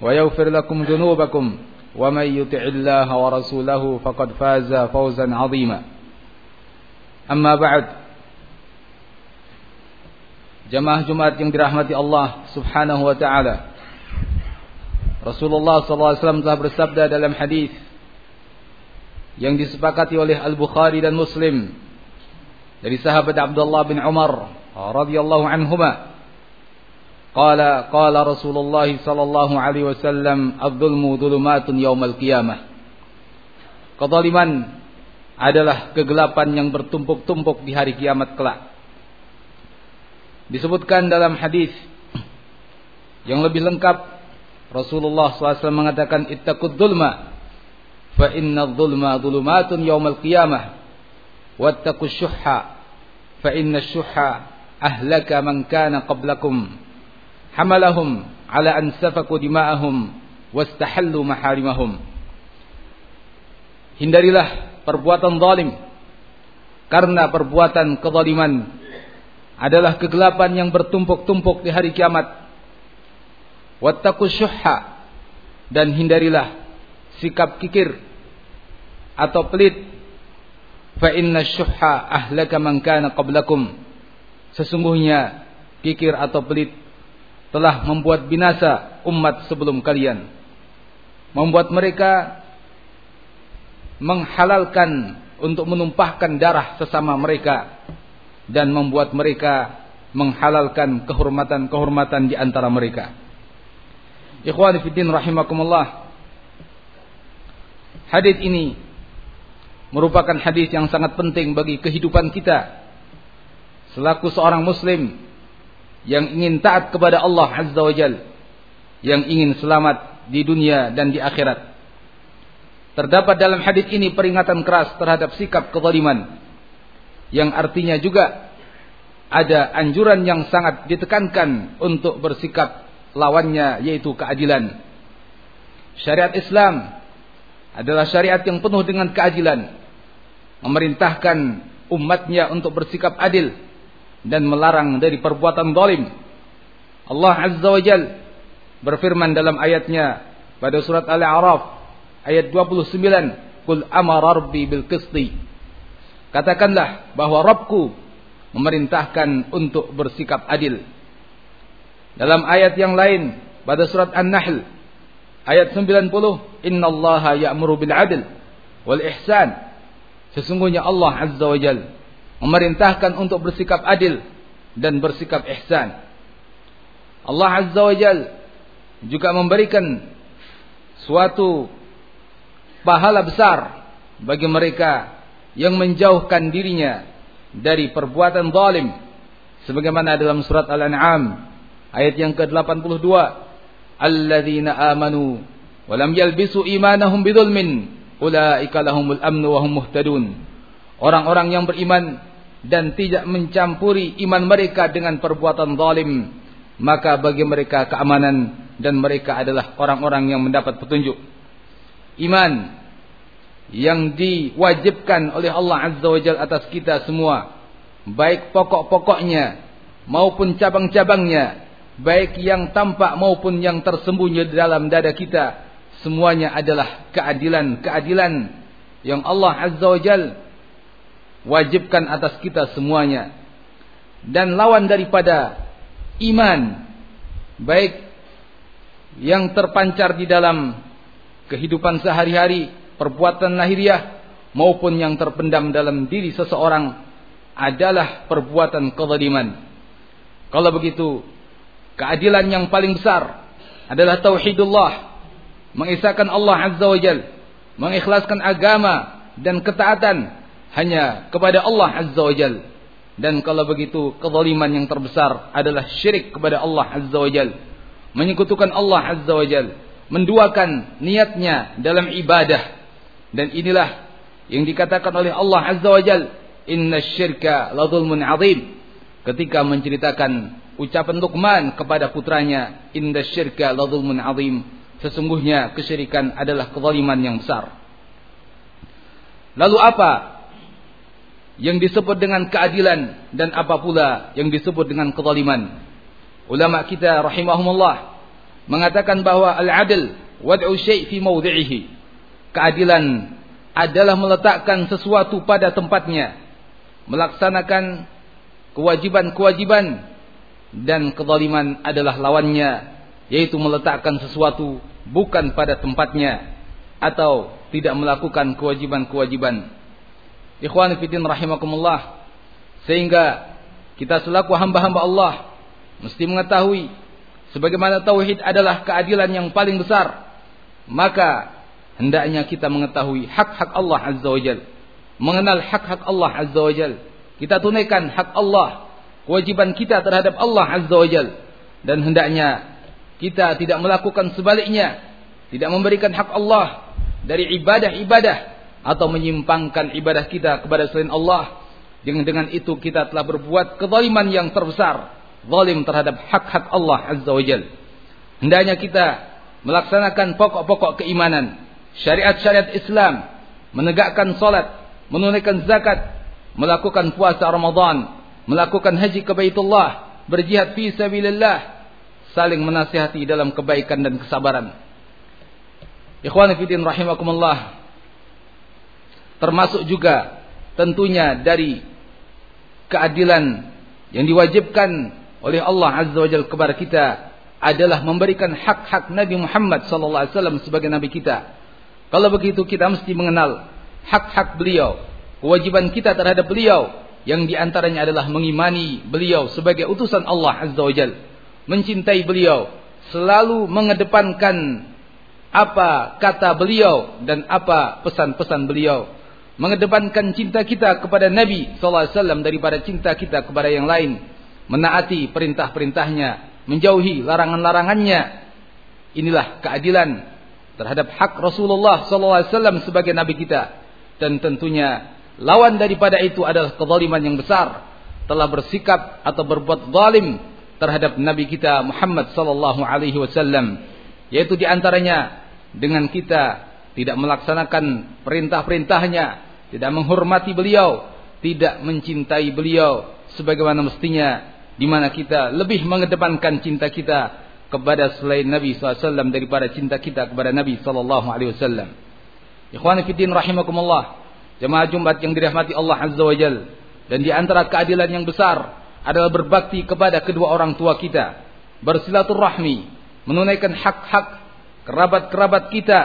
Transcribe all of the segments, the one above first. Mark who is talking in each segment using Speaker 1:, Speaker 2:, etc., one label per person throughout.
Speaker 1: ويغفر لكم ذنوبكم ومن يطع الله ورسوله فقد فاز فوزا عظيما. أما بعد جماعة جماعة برحمة الله سبحانه وتعالى رسول الله صلى الله عليه وسلم telah bersabda dalam hadis yang disepakati oleh Al Bukhari dan Muslim dari sahabat Abdullah bin Umar radhiyallahu anhumah Qala qala Rasulullah sallallahu alaihi wasallam adzulmu dzulumatun yaumal qiyamah. Kezaliman adalah kegelapan yang bertumpuk-tumpuk di hari kiamat kelak. Disebutkan dalam hadis yang lebih lengkap Rasulullah SAW mengatakan ittaqud dzulma fa inna dzulma dzulumatun yaumal qiyamah wattaqus syuhha fa inna syuhha ahlaka man kana qablakum hamalahum ala an safaku dima'ahum wastahallu maharimahum hindarilah perbuatan zalim. Karena perbuatan kezaliman adalah kegelapan yang bertumpuk-tumpuk di hari kiamat. Wattaqu syuhha dan hindarilah sikap kikir atau pelit. Fa inna syuhha ahlaka man kana qablakum. Sesungguhnya kikir atau pelit telah membuat binasa umat sebelum kalian. Membuat mereka menghalalkan untuk menumpahkan darah sesama mereka dan membuat mereka menghalalkan kehormatan-kehormatan di antara mereka. Ikhwani rahimakumullah. Hadis ini merupakan hadis yang sangat penting bagi kehidupan kita selaku seorang muslim yang ingin taat kepada Allah Azza wa Jal, yang ingin selamat di dunia dan di akhirat. Terdapat dalam hadis ini peringatan keras terhadap sikap kezaliman yang artinya juga ada anjuran yang sangat ditekankan untuk bersikap lawannya yaitu keadilan. Syariat Islam adalah syariat yang penuh dengan keadilan, memerintahkan umatnya untuk bersikap adil dan melarang dari perbuatan zalim. Allah Azza wa Jal berfirman dalam ayatnya pada surat Al-A'raf ayat 29, "Qul amara rabbi bil qisti." Katakanlah bahwa Rabbku memerintahkan untuk bersikap adil. Dalam ayat yang lain pada surat An-Nahl ayat 90, "Innallaha ya'muru bil 'adl wal ihsan." Sesungguhnya Allah Azza wa Jalla memerintahkan untuk bersikap adil dan bersikap ihsan. Allah Azza wa Jal juga memberikan suatu pahala besar bagi mereka yang menjauhkan dirinya dari perbuatan zalim sebagaimana dalam surat Al-An'am ayat yang ke-82 alladzina amanu wa lam yalbisu imanahum bidzulmin ulaika lahumul amnu wa hum muhtadun orang-orang yang beriman dan tidak mencampuri iman mereka dengan perbuatan zalim maka bagi mereka keamanan dan mereka adalah orang-orang yang mendapat petunjuk. Iman yang diwajibkan oleh Allah Azza wa Jalla atas kita semua baik pokok-pokoknya maupun cabang-cabangnya baik yang tampak maupun yang tersembunyi di dalam dada kita semuanya adalah keadilan-keadilan yang Allah Azza wa Jalla wajibkan atas kita semuanya dan lawan daripada iman baik yang terpancar di dalam kehidupan sehari-hari, perbuatan lahiriah maupun yang terpendam dalam diri seseorang adalah perbuatan kezaliman. Kalau begitu, keadilan yang paling besar adalah tauhidullah, mengisahkan Allah Azza wa Jal, mengikhlaskan agama dan ketaatan hanya kepada Allah Azza wa Jal. Dan kalau begitu, kezaliman yang terbesar adalah syirik kepada Allah Azza wa Jal. Menyekutukan Allah Azza wa Jal. Menduakan niatnya dalam ibadah. Dan inilah yang dikatakan oleh Allah Azza wa Jal. Inna syirka la azim. Ketika menceritakan ucapan Luqman kepada putranya. Inna syirka la azim. Sesungguhnya kesyirikan adalah kezaliman yang besar. Lalu apa yang disebut dengan keadilan dan apa pula yang disebut dengan kezaliman. Ulama kita rahimahumullah mengatakan bahwa al-adl wad'u syai' fi mawdhi'ihi. Keadilan adalah meletakkan sesuatu pada tempatnya, melaksanakan kewajiban-kewajiban dan kezaliman adalah lawannya, yaitu meletakkan sesuatu bukan pada tempatnya atau tidak melakukan kewajiban-kewajiban. Ikhwan fiddin rahimakumullah. Sehingga kita selaku hamba-hamba Allah mesti mengetahui sebagaimana tauhid adalah keadilan yang paling besar. Maka hendaknya kita mengetahui hak-hak Allah Azza wa Jal. Mengenal hak-hak Allah Azza wa Jal. Kita tunaikan hak Allah. Kewajiban kita terhadap Allah Azza wa Jal. Dan hendaknya kita tidak melakukan sebaliknya. Tidak memberikan hak Allah dari ibadah-ibadah atau menyimpangkan ibadah kita kepada selain Allah. Dengan dengan itu kita telah berbuat kezaliman yang terbesar. Zalim terhadap hak-hak Allah Azza wa Jal. Hendaknya kita melaksanakan pokok-pokok keimanan. Syariat-syariat Islam. Menegakkan salat. Menunaikan zakat. Melakukan puasa Ramadan. Melakukan haji ke Baitullah. Berjihad fi sabilillah. Saling menasihati dalam kebaikan dan kesabaran. Ikhwan fillah rahimakumullah. Termasuk juga tentunya dari keadilan yang diwajibkan oleh Allah Azza wa Jalla kepada kita adalah memberikan hak-hak Nabi Muhammad sallallahu alaihi wasallam sebagai nabi kita. Kalau begitu kita mesti mengenal hak-hak beliau, kewajiban kita terhadap beliau yang di antaranya adalah mengimani beliau sebagai utusan Allah Azza wa Jalla, mencintai beliau, selalu mengedepankan apa kata beliau dan apa pesan-pesan beliau mengedepankan cinta kita kepada Nabi SAW daripada cinta kita kepada yang lain, menaati perintah-perintahnya, menjauhi larangan-larangannya. Inilah keadilan terhadap hak Rasulullah SAW sebagai Nabi kita. Dan tentunya lawan daripada itu adalah kezaliman yang besar. Telah bersikap atau berbuat zalim terhadap Nabi kita Muhammad sallallahu alaihi wasallam yaitu di antaranya dengan kita tidak melaksanakan perintah-perintahnya tidak menghormati beliau, tidak mencintai beliau sebagaimana mestinya di mana kita lebih mengedepankan cinta kita kepada selain Nabi SAW daripada cinta kita kepada Nabi SAW. Ikhwan Fiddin rahimakumullah. Jemaah Jumat yang dirahmati Allah Azza wa Jal. Dan di antara keadilan yang besar adalah berbakti kepada kedua orang tua kita. Bersilaturahmi. Menunaikan hak-hak kerabat-kerabat kita.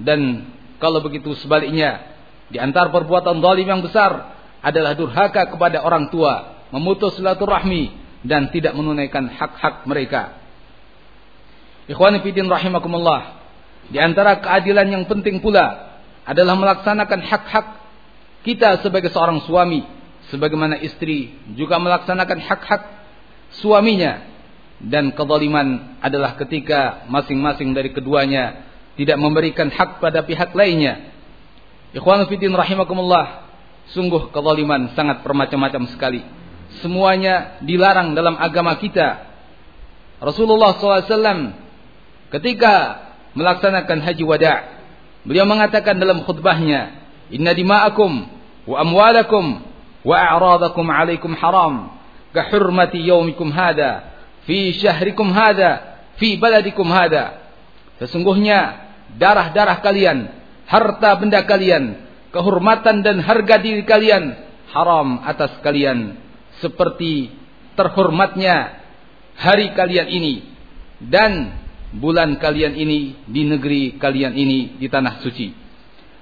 Speaker 1: Dan kalau begitu sebaliknya di antara perbuatan zalim yang besar adalah durhaka kepada orang tua, memutus silaturahmi dan tidak menunaikan hak-hak mereka. Ikhwani fillah rahimakumullah. Di antara keadilan yang penting pula adalah melaksanakan hak-hak kita sebagai seorang suami, sebagaimana istri juga melaksanakan hak-hak suaminya dan kezaliman adalah ketika masing-masing dari keduanya tidak memberikan hak pada pihak lainnya Ikhwan fiddin rahimakumullah. Sungguh kezaliman sangat bermacam-macam sekali. Semuanya dilarang dalam agama kita. Rasulullah SAW ketika melaksanakan haji wada' beliau mengatakan dalam khutbahnya inna dima'akum wa amwalakum wa a'radakum alaikum haram ka hurmati yaumikum hada fi syahrikum hada fi baladikum hada sesungguhnya darah-darah kalian harta benda kalian, kehormatan dan harga diri kalian haram atas kalian seperti terhormatnya hari kalian ini dan bulan kalian ini, di negeri kalian ini, di tanah suci.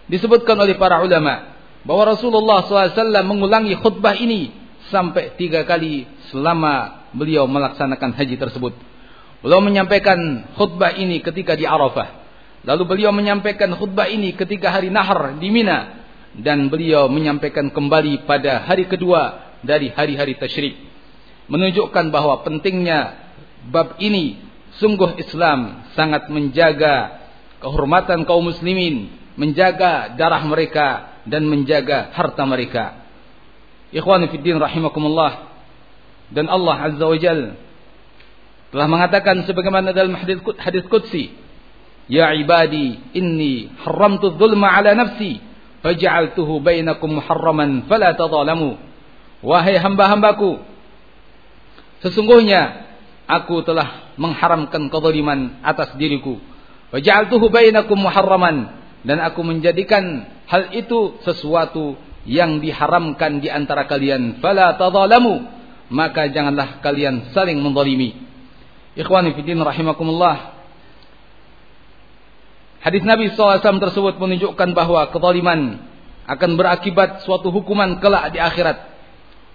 Speaker 1: Disebutkan oleh para ulama bahwa Rasulullah SAW mengulangi khutbah ini sampai tiga kali selama beliau melaksanakan haji tersebut. Beliau menyampaikan khutbah ini ketika di Arafah. Lalu beliau menyampaikan khutbah ini ketika hari Nahar di Mina dan beliau menyampaikan kembali pada hari kedua dari hari-hari tasyrik. Menunjukkan bahwa pentingnya bab ini sungguh Islam sangat menjaga kehormatan kaum muslimin, menjaga darah mereka dan menjaga harta mereka. Ikhwan fillah rahimakumullah dan Allah Azza wa Jalla telah mengatakan sebagaimana dalam hadis hadis qudsi ya ibadi inni haramtu dzulma ala nafsi faj'altuhu bainakum muharraman fala tadhalamu. Wahai hamba-hambaku sesungguhnya aku telah mengharamkan kezaliman atas diriku. Waja'altuhu bainakum muharraman dan aku menjadikan hal itu sesuatu yang diharamkan di antara kalian. Fala tadhalamu maka janganlah kalian saling menzalimi. Ikhwani fiddin rahimakumullah. Hadis Nabi SAW tersebut menunjukkan bahwa kezaliman akan berakibat suatu hukuman kelak di akhirat.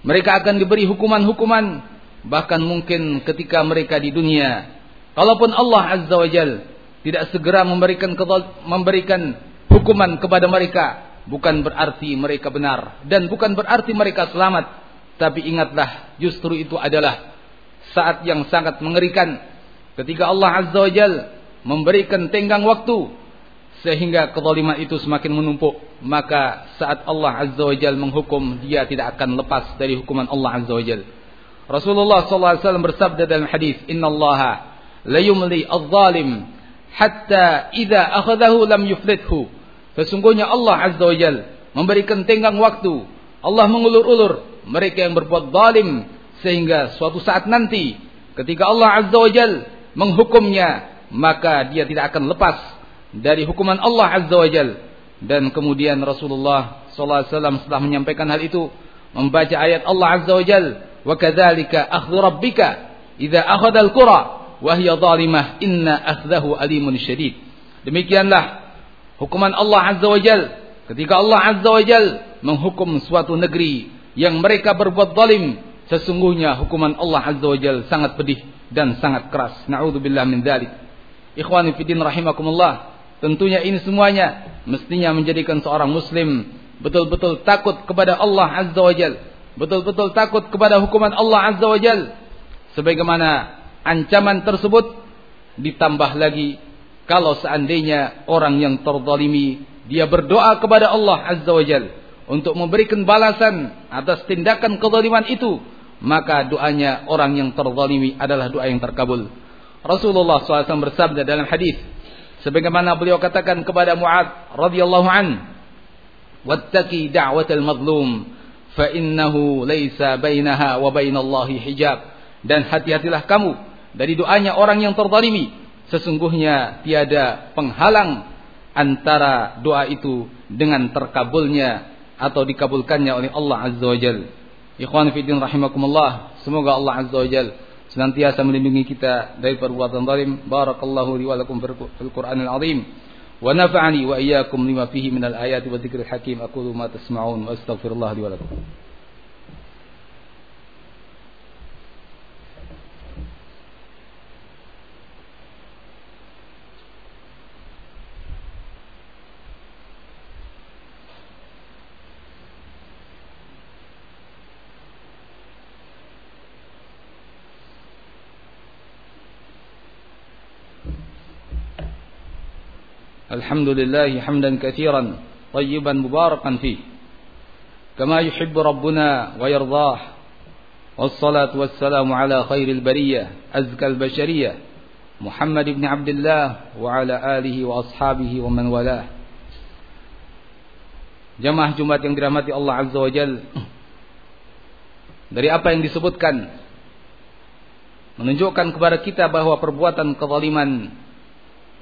Speaker 1: Mereka akan diberi hukuman-hukuman bahkan mungkin ketika mereka di dunia. Kalaupun Allah Azza wa Jal tidak segera memberikan memberikan hukuman kepada mereka, bukan berarti mereka benar dan bukan berarti mereka selamat. Tapi ingatlah justru itu adalah saat yang sangat mengerikan ketika Allah Azza wa Jal memberikan tenggang waktu sehingga kezaliman itu semakin menumpuk maka saat Allah Azza wa Jal menghukum dia tidak akan lepas dari hukuman Allah Azza wa Jal. Rasulullah SAW bersabda dalam hadis Inna Allah la yumli al-zalim hatta idza akhadahu lam yuflithu. Sesungguhnya Allah Azza wa Jal memberikan tenggang waktu. Allah mengulur-ulur mereka yang berbuat zalim sehingga suatu saat nanti ketika Allah Azza wa Jal menghukumnya maka dia tidak akan lepas dari hukuman Allah Azza wa Jal dan kemudian Rasulullah sallallahu alaihi wasallam setelah menyampaikan hal itu membaca ayat Allah Azza wa Jal wa kadzalika akhdhu rabbika idza akhadha al-qura wa hiya zalimah inna akhdahu alimun syadid demikianlah hukuman Allah Azza wa Jal ketika Allah Azza wa Jal menghukum suatu negeri yang mereka berbuat zalim Sesungguhnya hukuman Allah Azza wa Jal sangat pedih dan sangat keras. Na'udzubillah min dzalik. Ikhwani fiddin rahimakumullah. Tentunya ini semuanya mestinya menjadikan seorang muslim betul-betul takut kepada Allah Azza wa Jal. Betul-betul takut kepada hukuman Allah Azza wa Jal. Sebagaimana ancaman tersebut ditambah lagi kalau seandainya orang yang terzalimi dia berdoa kepada Allah Azza wa Jal untuk memberikan balasan atas tindakan kezaliman itu maka doanya orang yang terzalimi adalah doa yang terkabul. Rasulullah SAW bersabda dalam hadis sebagaimana beliau katakan kepada Muad radhiyallahu an, "Wattaqi da'watal mazlum fa innahu laisa bainaha wa bainallahi hijab." Dan hati-hatilah kamu dari doanya orang yang terzalimi. Sesungguhnya tiada penghalang antara doa itu dengan terkabulnya atau dikabulkannya oleh Allah Azza wa Jalla. Ikhwan fiddin rahimakumullah. Semoga Allah Azza wa Jal senantiasa melindungi kita dari perbuatan zalim. Barakallahu li wa lakum fil Qur'anil azim. Wa nafa'ani wa iyyakum lima fihi minal ayati wa dzikril hakim. Aqulu ma tasma'un wa astaghfirullah li wa lakum. الحمد لله حمدا كثيرا طيبا مباركا فيه كما يحب ربنا ويرضاه والصلاة والسلام على خير البرية أزكى البشرية محمد بن عبد الله وعلى آله وأصحابه ومن والاه Jamaah Jumat yang dirahmati Allah Azza wa Jal Dari apa yang disebutkan Menunjukkan kepada kita bahwa perbuatan kezaliman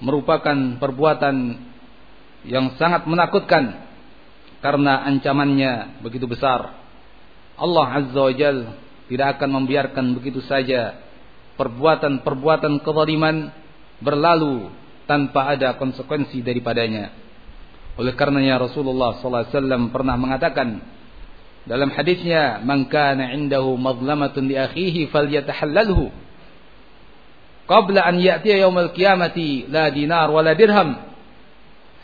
Speaker 1: merupakan perbuatan yang sangat menakutkan karena ancamannya begitu besar. Allah Azza wa Jal tidak akan membiarkan begitu saja perbuatan-perbuatan kezaliman berlalu tanpa ada konsekuensi daripadanya. Oleh karenanya Rasulullah SAW pernah mengatakan dalam hadisnya, "Man kana 'indahu madlamatun li akhihi falyatahallalhu qabla an ya'tiya yaumil qiyamati la dinar wala dirham."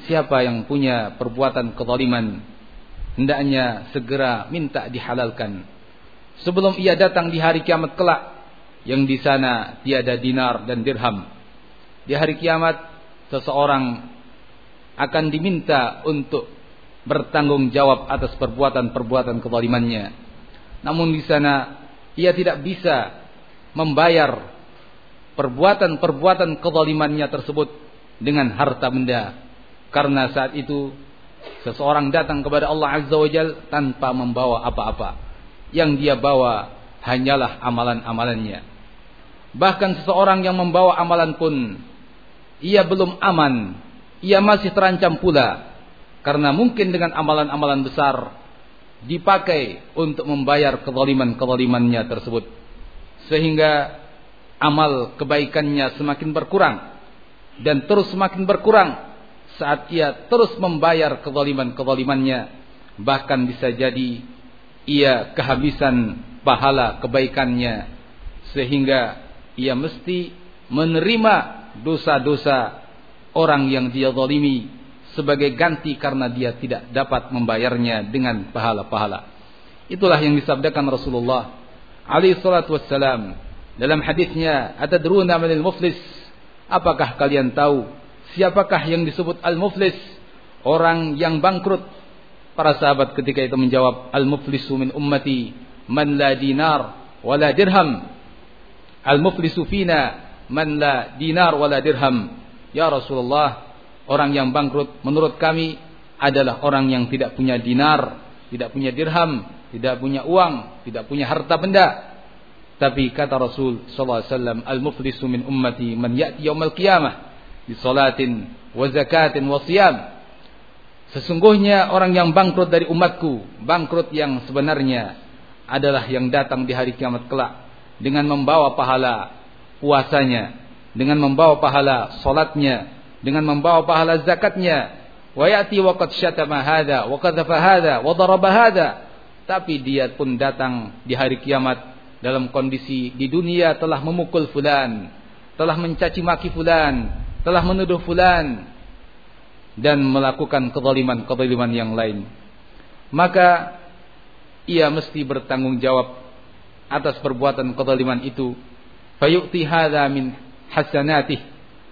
Speaker 1: Siapa yang punya perbuatan kezaliman hendaknya segera minta dihalalkan sebelum ia datang di hari kiamat kelak yang di sana tiada dinar dan dirham. Di hari kiamat seseorang akan diminta untuk bertanggung jawab atas perbuatan-perbuatan kezalimannya. Namun di sana ia tidak bisa membayar perbuatan-perbuatan kezalimannya tersebut dengan harta benda karena saat itu seseorang datang kepada Allah Azza wa Jal tanpa membawa apa-apa. Yang dia bawa hanyalah amalan-amalannya. Bahkan seseorang yang membawa amalan pun ia belum aman, ia masih terancam pula karena mungkin dengan amalan-amalan besar dipakai untuk membayar kezaliman-kezalimannya tersebut sehingga amal kebaikannya semakin berkurang dan terus semakin berkurang saat ia terus membayar kezaliman-kezalimannya bahkan bisa jadi ia kehabisan pahala kebaikannya sehingga ia mesti menerima dosa-dosa orang yang dia zalimi sebagai ganti karena dia tidak dapat membayarnya dengan pahala-pahala. Itulah yang disabdakan Rasulullah alaihi salatu wassalam dalam hadisnya, "Atadruna manil muflis?" Apakah kalian tahu siapakah yang disebut al-muflis? Orang yang bangkrut. Para sahabat ketika itu menjawab, "Al-muflisu min ummati man la dinar wala dirham." Al-muflisu fina man la dinar wala dirham. Ya Rasulullah, orang yang bangkrut menurut kami adalah orang yang tidak punya dinar, tidak punya dirham, tidak punya uang, tidak punya harta benda. Tapi kata Rasul sallallahu alaihi wasallam, "Al-muflisu min ummati man ya'ti yaumil qiyamah bi salatin wa zakatin wa siyam." Sesungguhnya orang yang bangkrut dari umatku, bangkrut yang sebenarnya adalah yang datang di hari kiamat kelak dengan membawa pahala puasanya, dengan membawa pahala salatnya, dengan membawa pahala zakatnya. Wa yati wa qad syatama hadha wa kadzafa hadha wa daraba hadha. Tapi dia pun datang di hari kiamat dalam kondisi di dunia telah memukul fulan, telah mencaci maki fulan, telah menuduh fulan dan melakukan kezaliman-kezaliman yang lain. Maka ia mesti bertanggung jawab atas perbuatan kezaliman itu. Fayu'ti hadza min hasanatih.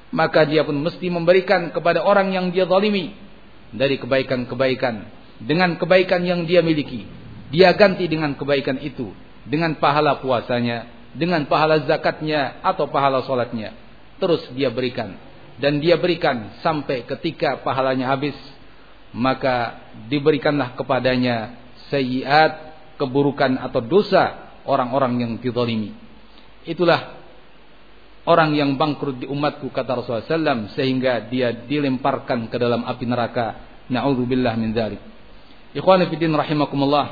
Speaker 1: Maka dia pun mesti memberikan kepada orang yang dia zalimi dari kebaikan-kebaikan. Dengan kebaikan yang dia miliki dia ganti dengan kebaikan itu dengan pahala puasanya dengan pahala zakatnya atau pahala salatnya terus dia berikan dan dia berikan sampai ketika pahalanya habis maka diberikanlah kepadanya sayiat keburukan atau dosa orang-orang yang dizalimi. Itulah orang yang bangkrut di umatku kata Rasulullah SAW sehingga dia dilemparkan ke dalam api neraka. Na'udzubillah min dzalik. Ikhwan fillah rahimakumullah.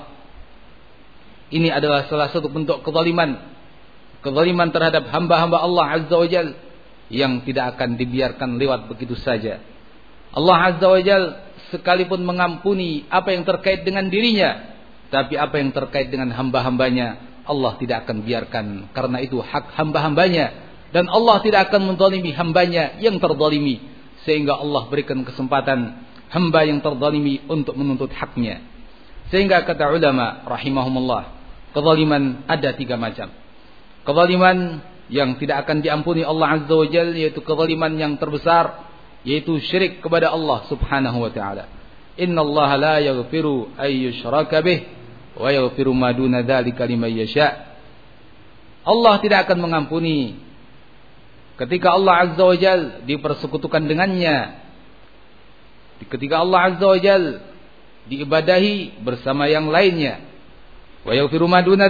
Speaker 1: Ini adalah salah satu bentuk kezaliman. Kezaliman terhadap hamba-hamba Allah Azza wa Jal yang tidak akan dibiarkan lewat begitu saja. Allah Azza wa Jal sekalipun mengampuni apa yang terkait dengan dirinya, tapi apa yang terkait dengan hamba-hambanya Allah tidak akan biarkan karena itu hak hamba-hambanya dan Allah tidak akan mendolimi hambanya yang terdolimi sehingga Allah berikan kesempatan hamba yang terdolimi untuk menuntut haknya sehingga kata ulama rahimahumullah kezaliman ada tiga macam kezaliman yang tidak akan diampuni Allah Azza wa Jalla yaitu kezaliman yang terbesar yaitu syirik kepada Allah Subhanahu wa taala inna Allah la yaghfiru ay bih wa yaghfiru ma duna dzalika liman yasha. Allah tidak akan mengampuni ketika Allah Azza wa Jal dipersekutukan dengannya. Ketika Allah Azza wa Jal diibadahi bersama yang lainnya. Wa yaghfiru ma duna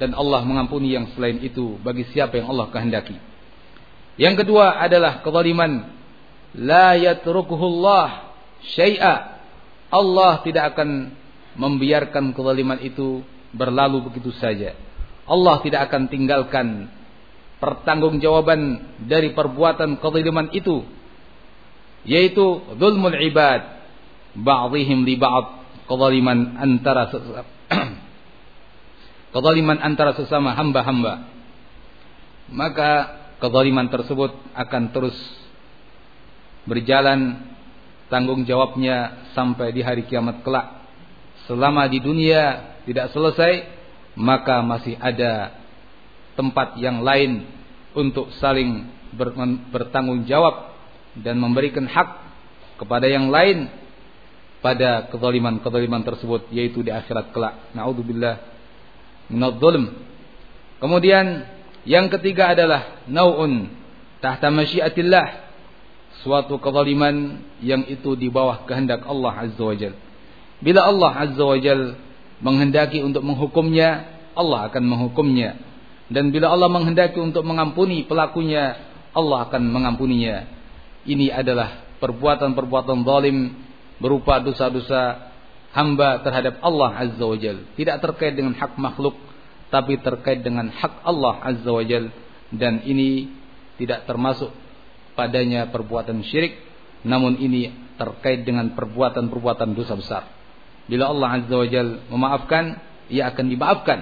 Speaker 1: dan Allah mengampuni yang selain itu bagi siapa yang Allah kehendaki. Yang kedua adalah kezaliman la yatrukuhu Allah syai'a. Allah tidak akan membiarkan kezaliman itu berlalu begitu saja. Allah tidak akan tinggalkan pertanggungjawaban dari perbuatan kezaliman itu yaitu zulmul ibad ba'dihim li ba'd kezaliman antara kezaliman antara sesama hamba-hamba. Maka kezaliman tersebut akan terus berjalan tanggung jawabnya sampai di hari kiamat kelak. Selama di dunia tidak selesai maka masih ada tempat yang lain untuk saling bertanggung jawab dan memberikan hak kepada yang lain pada kezaliman-kezaliman tersebut yaitu di akhirat kelak. Nauzubillah minadh-dhulm. Kemudian yang ketiga adalah nau'un tahta masyiatillah suatu kezaliman yang itu di bawah kehendak Allah Azza wa Jal. Bila Allah Azza wa Jal menghendaki untuk menghukumnya, Allah akan menghukumnya. Dan bila Allah menghendaki untuk mengampuni pelakunya, Allah akan mengampuninya. Ini adalah perbuatan-perbuatan zalim berupa dosa-dosa hamba terhadap Allah Azza wa Jal. Tidak terkait dengan hak makhluk, tapi terkait dengan hak Allah Azza wa Jal. Dan ini tidak termasuk padanya perbuatan syirik namun ini terkait dengan perbuatan-perbuatan dosa besar bila Allah azza wajal memaafkan ia akan dimaafkan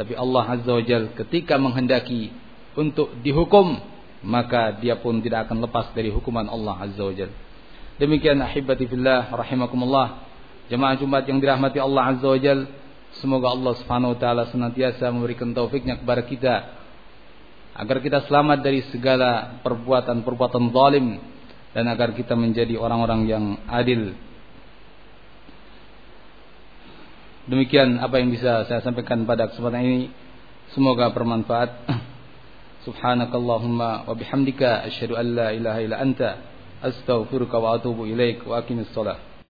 Speaker 1: tapi Allah azza wajal ketika menghendaki untuk dihukum maka dia pun tidak akan lepas dari hukuman Allah azza wajal demikian ahibati fillah rahimakumullah jemaah Jumat yang dirahmati Allah azza wajal semoga Allah subhanahu wa taala senantiasa memberikan taufiknya kepada kita agar kita selamat dari segala perbuatan-perbuatan zalim dan agar kita menjadi orang-orang yang adil. Demikian apa yang bisa saya sampaikan pada kesempatan ini. Semoga bermanfaat. Subhanakallahumma wa bihamdika asyhadu an la ilaha illa anta astaghfiruka wa atubu ilaik wa aqimis.